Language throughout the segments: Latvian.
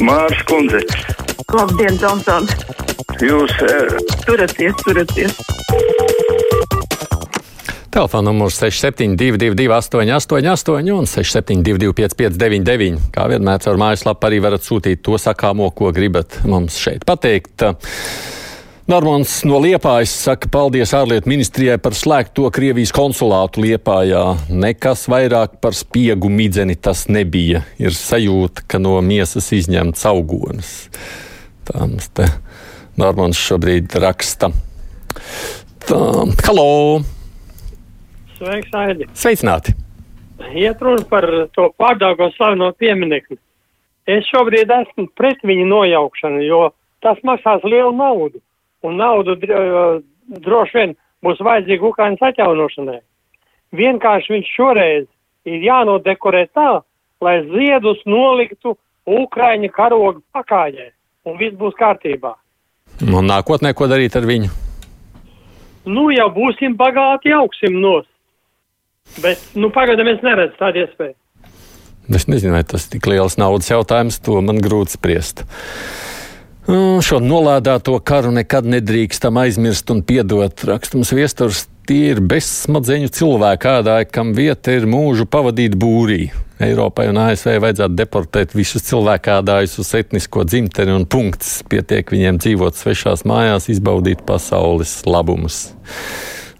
Mārs Kundze. Labdien, Džonsons! Jūs uh, Turaties, turaties! Telefona numurs 6722, 888, un 672, 559, kā vienmēr caur mājaslapu arī varat sūtīt to sakāmo, ko gribat mums šeit pateikt. Normons no Liepājas saka paldies ārlietu ministrijai par slēgto Krievijas konsulātu Liepājā. Nekas vairāk par spiegu midzeni tas nebija. Ir sajūta, ka no miesas izņemts augonis. Tā mums te Normons šobrīd raksta. Tā, halo! Sveiks, Aidi. Sveicināti! Iet runa par to pārdāgo slaveno pieminekli. Es šobrīd esmu pret viņu nojaukšanu, jo tas maksās lielu naudu. Un naudu dr droši vien būs vajadzīga Ukrainas atjaunošanai. Vienkārši viņš šoreiz ir jānodekorē tā, lai ziedus noliktu Ukraiņa karoga pakājē. Un viss būs kārtībā. Un nākotnē, ko darīt ar viņu? Nu, jau būsim bagāti, augsim nos. Bet, nu, pagaidām es neredzu tādu iespēju. Es nezinu, vai tas ir tik liels naudas jautājums, to man grūti spriest. Nu, šo nolādēto karu nekad nedrīkstam aizmirst un piedot. Rakstums viesturs tie ir bezsmadzeņu cilvēki ādāji, kam vieta ir mūžu pavadīt būrī. Eiropai un ASV vajadzētu deportēt visus cilvēkādājus uz etnisko dzimteni un punkts. Pietiek viņiem dzīvot svešās mājās, izbaudīt pasaules labumus.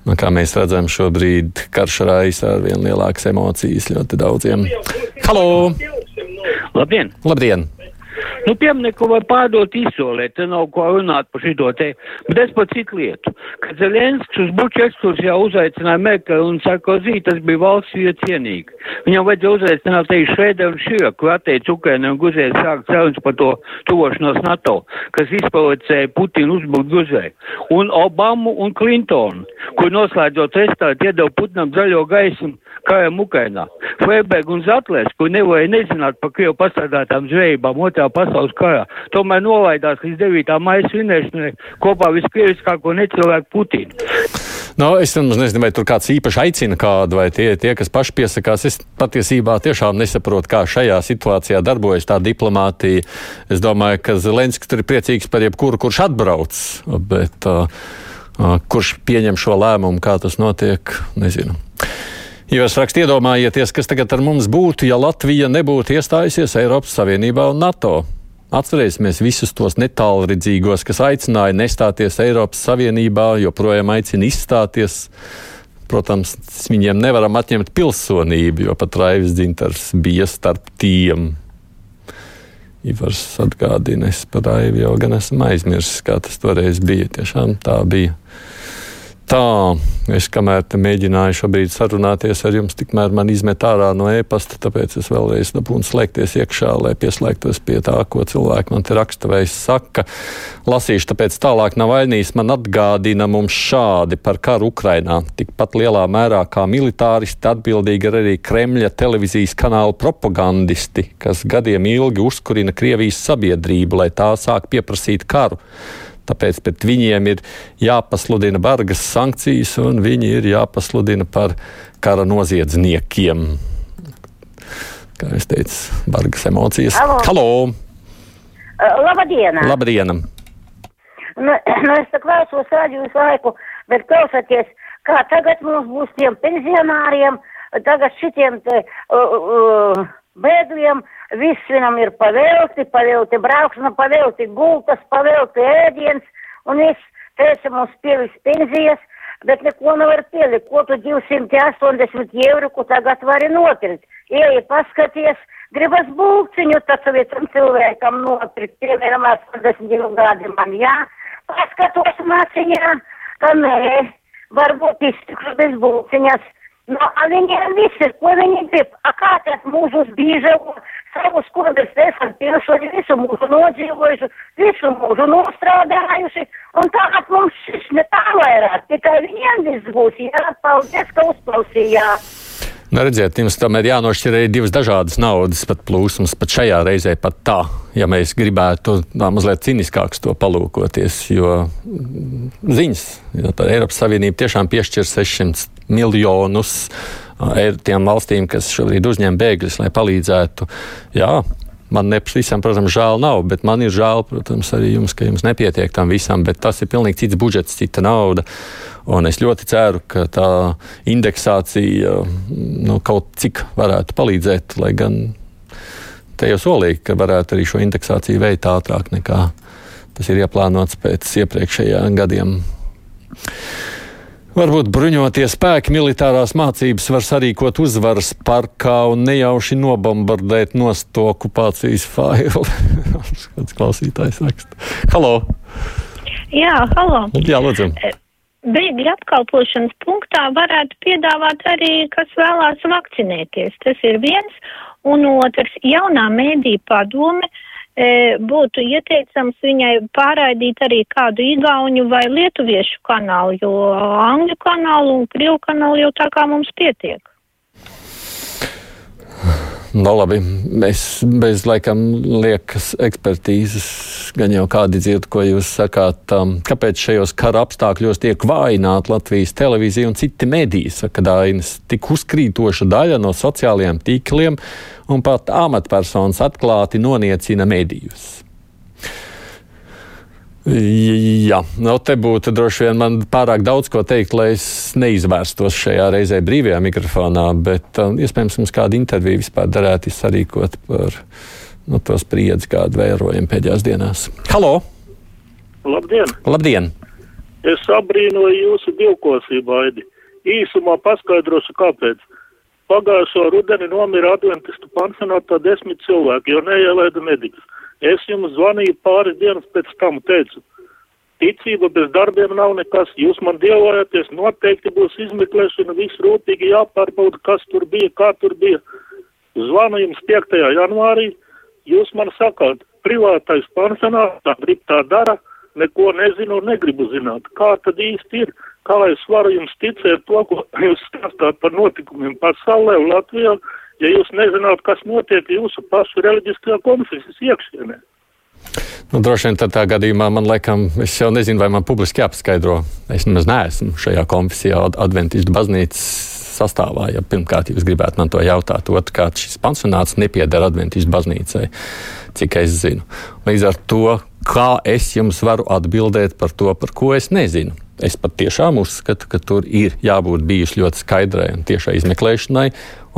Un kā mēs redzam, šobrīd karš raisa ar vien lielākas emocijas ļoti daudziem. Halo! Labdien! Labdien! Nu, pieminiektu var pārdot izsolēt, te nav ko runāt par šito te. Bet es par citu lietu. Kad Zelenskis uz Buču ekskursijā uzaicināja Merkeli un Sarkozī, tas bija valsts iecienīgi. Viņam vajadzēja uzaicināt arī Šrēderu un Širo, kur atteica Ukraina un Guzē sākt sarunas par to tuvošanos NATO, kas izprovocēja Putinu uzbrukt Guzē. Un Obamu un Clintonu, kur noslēdzot restāti iedeva Putinam zaļo gaismu karam Ukrainā. Freiberg un Zatlers, kur nevarēja nezināt par Krievu pasādātām zvejībām otrā pasaules karā, tomēr nolaidās līdz 9. maija svinēšanai kopā viskrieviskāko necilvēku Putinu. No, es nezinu, vai tur kāds īpaši aicina kādu, vai tie, tie kas paši piesakās. Es patiesībā tiešām nesaprotu, kā šajā situācijā darbojas tā diplomātija. Es domāju, ka Zelenskis tur ir priecīgs par jebkuru, kurš atbrauc, bet uh, kurš pieņem šo lēmumu, kā tas notiek, nezinu. Jūs rakstāt, iedomājieties, kas tagad ar mums būtu, ja Latvija nebūtu iestājusies Eiropas Savienībā un NATO. Atcerēsimies visus tos netālredzīgos, kas aicināja nestāties Eiropas Savienībā, joprojām aicina izstāties. Protams, viņiem nevaram atņemt pilsonību, jo pat Raivis Dzintars bija starp tiem. Ivars atgādina, es par Raivi jau gan esmu aizmirsis, kā tas toreiz bija. Tiešām tā bija. Tā, es kamēr mēģināju šobrīd sarunāties ar jums, tikmēr man izmet ārā no e-pasta, tāpēc es vēlreiz dabūnu slēgties iekšā, lai pieslēgtos pie tā, ko cilvēki man te raksta vai saka. Lasīšu, tāpēc tālāk nav vainīgs. Man atgādina mums šādi par karu Ukrainā. Tikpat lielā mērā kā militāristi atbildīgi ir arī Kremļa televīzijas kanāla propagandisti, kas gadiem ilgi uzkurina Krievijas sabiedrību, lai tā sāk pieprasīt karu. Tāpēc pret viņiem ir jāpasludina bargas sankcijas, un viņi ir jāpasludina par kara noziedzniekiem. Kā es teicu, bargas emocijas. Halo! Halo. Uh, Labdien! Labdien! Nu, nu, es tā klausos rādio visu laiku, bet klausieties, kā tagad mums būs tiem pensionāriem, tagad šitiem te, uh, uh, bēgļiem, viss viņam ir pavelti, pavelti braukšana, pavelti gultas, pavelti ēdiens, un viss, teica, mums pievis pensijas, bet neko nevar pielikt, ko tu 280 eiro, ko tagad vari nopirkt. Ieja paskaties, gribas būciņu, tad vietam cilvēkam nopirkt, piemēram, 82 gadi man, jā, paskatos māciņā, ka nē, varbūt iztikšu bez būciņas. No, a viņiem viss ir, ko viņi grib. A kā tad mūžus bīžavo, savus kodus esam pilsoņi, visu mūžu nodzīvojuši, visu mūžu nostrādājuši, un tagad mums šis ne tā vairāk, tikai viņiem viss būs, jā, paldies, ka uzklausījāt. Nu, redziet, jums tomēr jānošķir arī divas dažādas naudas plūsmas, pat šajā reizē pat tā, ja mēs gribētu tā mazliet ciniskāks to palūkoties, jo mm, ziņas, jo tā Eiropas Savienība tiešām piešķir 600 miljonus tiem valstīm, kas šobrīd uzņem bēgļus, lai palīdzētu, jā, Man nepavisam, protams, žēl nav, bet man ir žēl, protams, arī jums, ka jums nepietiek tam visam, bet tas ir pilnīgi cits budžets, cita nauda. Un es ļoti ceru, ka tā indeksācija nu, kaut cik varētu palīdzēt, lai gan te jau solīja, ka varētu arī šo indeksāciju veikt ātrāk nekā tas ir ieplānots pēc iepriekšējiem gadiem. Varbūt bruņotie spēki militārās mācības var sarīkot uzvaras parkā un nejauši nobombardēt nost to okupācijas failu. Kāds klausītājs raksta. Halo! Jā, halo! Jā, lūdzu! Bēgļu apkalpošanas punktā varētu piedāvāt arī, kas vēlās vakcinēties. Tas ir viens. Un otrs, jaunā mēdī padome būtu ieteicams viņai pārraidīt arī kādu igauņu vai lietuviešu kanālu, jo angļu kanālu un krievu kanālu jau tā kā mums pietiek. No nu, labi, mēs bez laikam liekas ekspertīzes, gan jau kādi dzird, ko jūs sakāt, um, kāpēc šajos kara apstākļos tiek vājināta Latvijas televīzija un citi mediji, saka Dainis, tik uzkrītoša daļa no sociālajiem tīkliem un pat amatpersonas atklāti noniecina medijus. Jā, no nu, te būtu droši vien man pārāk daudz ko teikt, lai es neizvērstos šajā reizē brīvajā mikrofonā, bet um, iespējams mums kādu interviju vispār darētu sarīkot par nu, to spriedzi, kādu vērojam pēdējās dienās. Halo! Labdien! Labdien! Es abrīnoju jūsu divkosību, Aidi. Īsumā paskaidrošu, kāpēc. Pagājušo rudeni nomira adventistu pansionātā desmit cilvēki, jo neielaida medikus. Es jums zvanīju pāris dienas pēc tam, teicu, ticība bez darbiem nav nekas, jūs man dievojāties, noteikti būs izmeklēšana, viss rūpīgi jāpārbauda, kas tur bija, kā tur bija. Zvanu jums 5. janvārī, jūs man sakāt, privātais pansionāts, tā grib tā dara, neko nezinu un negribu zināt. Kā tad īsti ir? Kā es varu jums ticēt to, ko jūs stāstāt par notikumiem pasaulē un Latvijā? Ja jūs nezināt, kas notiek jūsu pašu reliģiskajā konfesijas iekšienē. Nu, droši vien tādā gadījumā man liekas, es jau nezinu, vai man publiski jāpaskaidro. Es nemaz neesmu šajā konfesijā, Adventistu baznīcas sastāvā. Ja pirmkārt, jūs gribētu man to jautāt, otrkārt, šis pansionāts nepieder Adventistu baznīcai, cik es zinu. Līdz ar to, kā es jums varu atbildēt par to, par ko es nezinu. Es pat tiešām uzskatu, ka tur ir jābūt bijusi ļoti skaidrai un tiešai izmeklēšanai,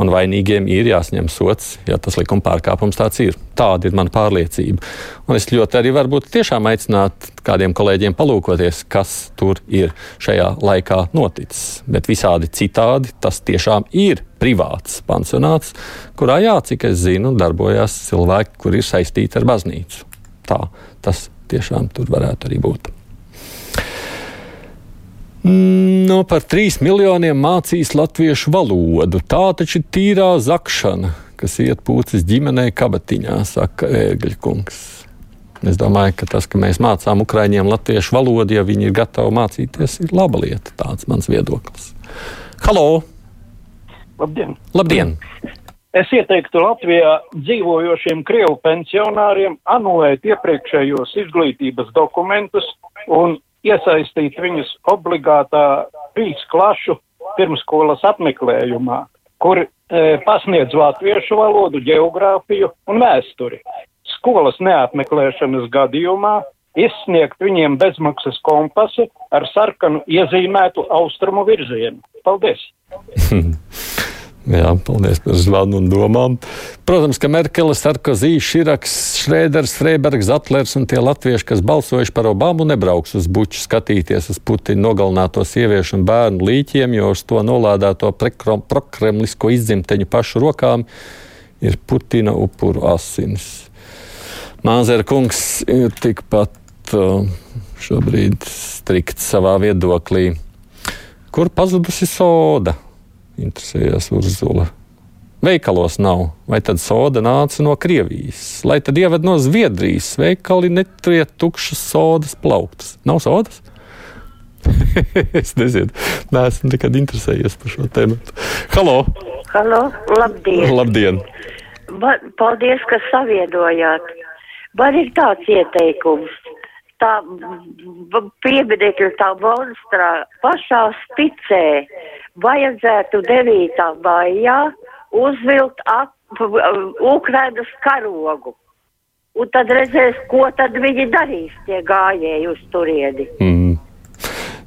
un vainīgiem ir jāsņem sots, ja tas likuma pārkāpums tāds ir. Tāda ir mana pārliecība. Un es ļoti arī varbūt tiešām aicinātu kādiem kolēģiem palūkoties, kas tur ir šajā laikā noticis. Bet visādi citādi tas tiešām ir privāts pansionāts, kurā, jā, cik es zinu, darbojās cilvēki, kuri ir saistīti ar baznīcu. Tā tas tiešām tur varētu arī būt. No par trīs miljoniem mācīs latviešu valodu. Tā taču ir tīrā zakšana, kas iet pūcis ģimenei kabatiņā, saka Ēgļa kungs. Es domāju, ka tas, ka mēs mācām ukraiņiem latviešu valodu, ja viņi ir gatavi mācīties, ir laba lieta. Tāds mans viedoklis. Halo! Labdien! Labdien. Es ieteiktu Latvijā dzīvojošiem krievu pensionāriem anulēt iepriekšējos izglītības dokumentus un iesaistīt viņus obligātā trīs klašu pirmskolas apmeklējumā, kur e, pasniedz latviešu valodu, geogrāfiju un vēsturi. Skolas neapmeklēšanas gadījumā izsniegt viņiem bezmaksas kompasu ar sarkanu iezīmētu austrumu virzienu. Paldies! Jā, paldies par zvanu un domām. Protams, ka Merkele, Sarkozī, Širaks, Šrēders, Freibergs, Atlers un tie latvieši, kas balsojuši par Obamu, nebrauks uz buču skatīties uz Putina nogalināto sieviešu un bērnu līķiem, jo uz to nolādēto prokremlisko izdzimteņu pašu rokām ir Putina upuru asinis. Māzera kungs ir tikpat šobrīd strikts savā viedoklī. Kur pazudusi soda? Interesējās Urzula. Veikalos nav, vai tad soda nāca no Krievijas, lai tad ieved no Zviedrijas. Veikali neturiet tukšas sodas plauktas. Nav sodas? es nezinu, neesmu nekad interesējies par šo tēmu. Halo! Halo, labdien! Labdien! Ba paldies, ka savienojāt. Man ir tāds ieteikums. Tā pieminiekļa tā monstrā pašā spicē vajadzētu 9. maijā uzvilkt Ukrainas karogu. Un tad redzēs, ko tad viņi darīs, tie gājēji uz turieni. Mm.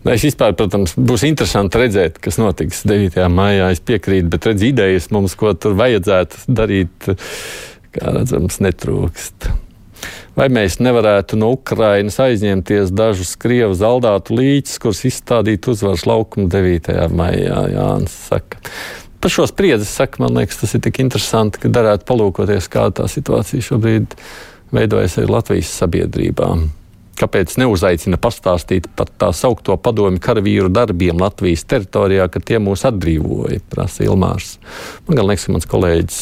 Nu, Es vispār, protams, būs interesanti redzēt, kas notiks 9. maijā. Es piekrītu, bet redz, idejas mums, ko tur vajadzētu darīt, kā redzams, netrūkst. Vai mēs nevarētu no Ukrainas aizņemties dažus krievu zaldātu līķus, kurus izstādīt uzvaras laukumu 9. maijā? Jānis saka. Par šo spriedzi saka, man liekas, tas ir tik interesanti, ka darētu palūkoties, kāda tā situācija šobrīd veidojas arī Latvijas sabiedrībā. Kāpēc neuzaicina pastāstīt par tā saucamo padomju karavīru darbiem Latvijas teritorijā, kad tie mūs atbrīvoja, prasa Ilmārs. Man liekas, ka mans kolēģis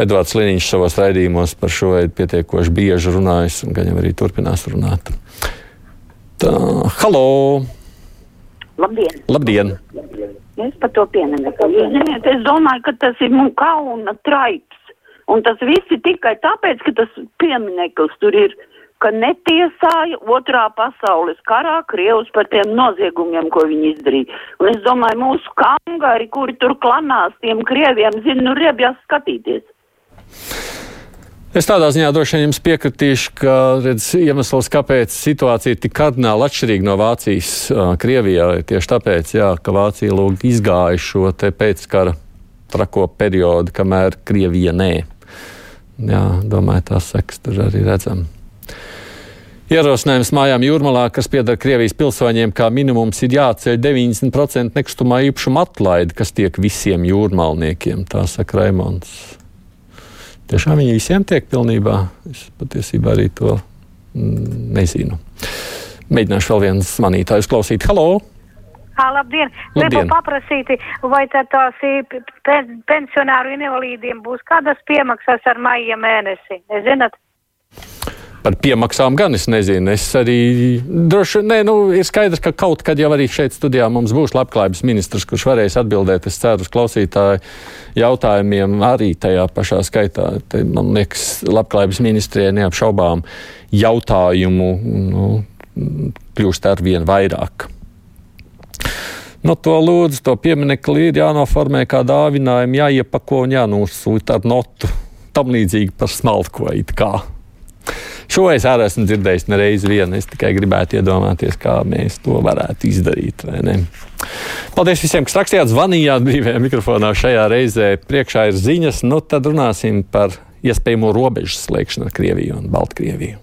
Edvards Liniņš savos raidījumos par šo ir pietiekoši bieži runājis, un gan jau arī turpinās runāt. Tā, halo! Labdien! Labdien! Es par to pieminu. Ziniet, es domāju, ka tas ir mums kauna traips. Un tas viss ir tikai tāpēc, ka tas piemineklis tur ir, ka netiesāja otrā pasaules karā Krievus par tiem noziegumiem, ko viņi izdarīja. Un es domāju, mūsu kangari, kuri tur klanās tiem Krieviem, zina, nu riebjās skatīties. Es tādā ziņā droši vien jums piekritīšu, ka redz, iemesls, kāpēc situācija ir tik kardināli atšķirīga no Vācijas Krievijā, ir tieši tāpēc, jā, ka Vācija lūk izgāja šo pēckara trako periodu, kamēr Krievija nē. Jā, domāju, tās sekas tur arī redzam. Ierosinājums mājām jūrmalā, kas pieder Krievijas pilsoņiem, kā minimums ir jāceļ 90% nekustamā īpašuma atlaide, kas tiek visiem jūrmalniekiem, tā saka Raimons. Tiešām viņi visiem tiek pilnībā. Es patiesībā arī to mm, nezinu. Mēģināšu vēl vienu zvanītāju klausīt. Halo! Hā, labdien! Gribu paprasīt, vai tās pensionāru invalīdiem būs kādas piemaksas ar maija mēnesi? Nezināt? Par piemaksām gan es nezinu. Es arī droši vien, nu, ir skaidrs, ka kaut kad jau arī šeit studijā mums būs labklājības ministrs, kurš varēs atbildēt, es ceru, uz klausītāju jautājumiem arī tajā pašā skaitā. Te, man liekas, labklājības ministrijai neapšaubām jautājumu nu, kļūst ar vien vairāk. No to lūdzu, to pieminekli ir jānoformē kā dāvinājumu, jāiepako un jānosūta ar notu. Tam līdzīgi par smalko it kā. Šo es arī esmu dzirdējis nereiz vien. Es tikai gribētu iedomāties, kā mēs to varētu izdarīt. Paldies visiem, kas rakstījāt, zvanījāt brīvajā mikrofonā šajā reizē. Priekšā ir ziņas, nu tad runāsim par iespējamo robežu slēgšanu ar Krieviju un Baltkrieviju.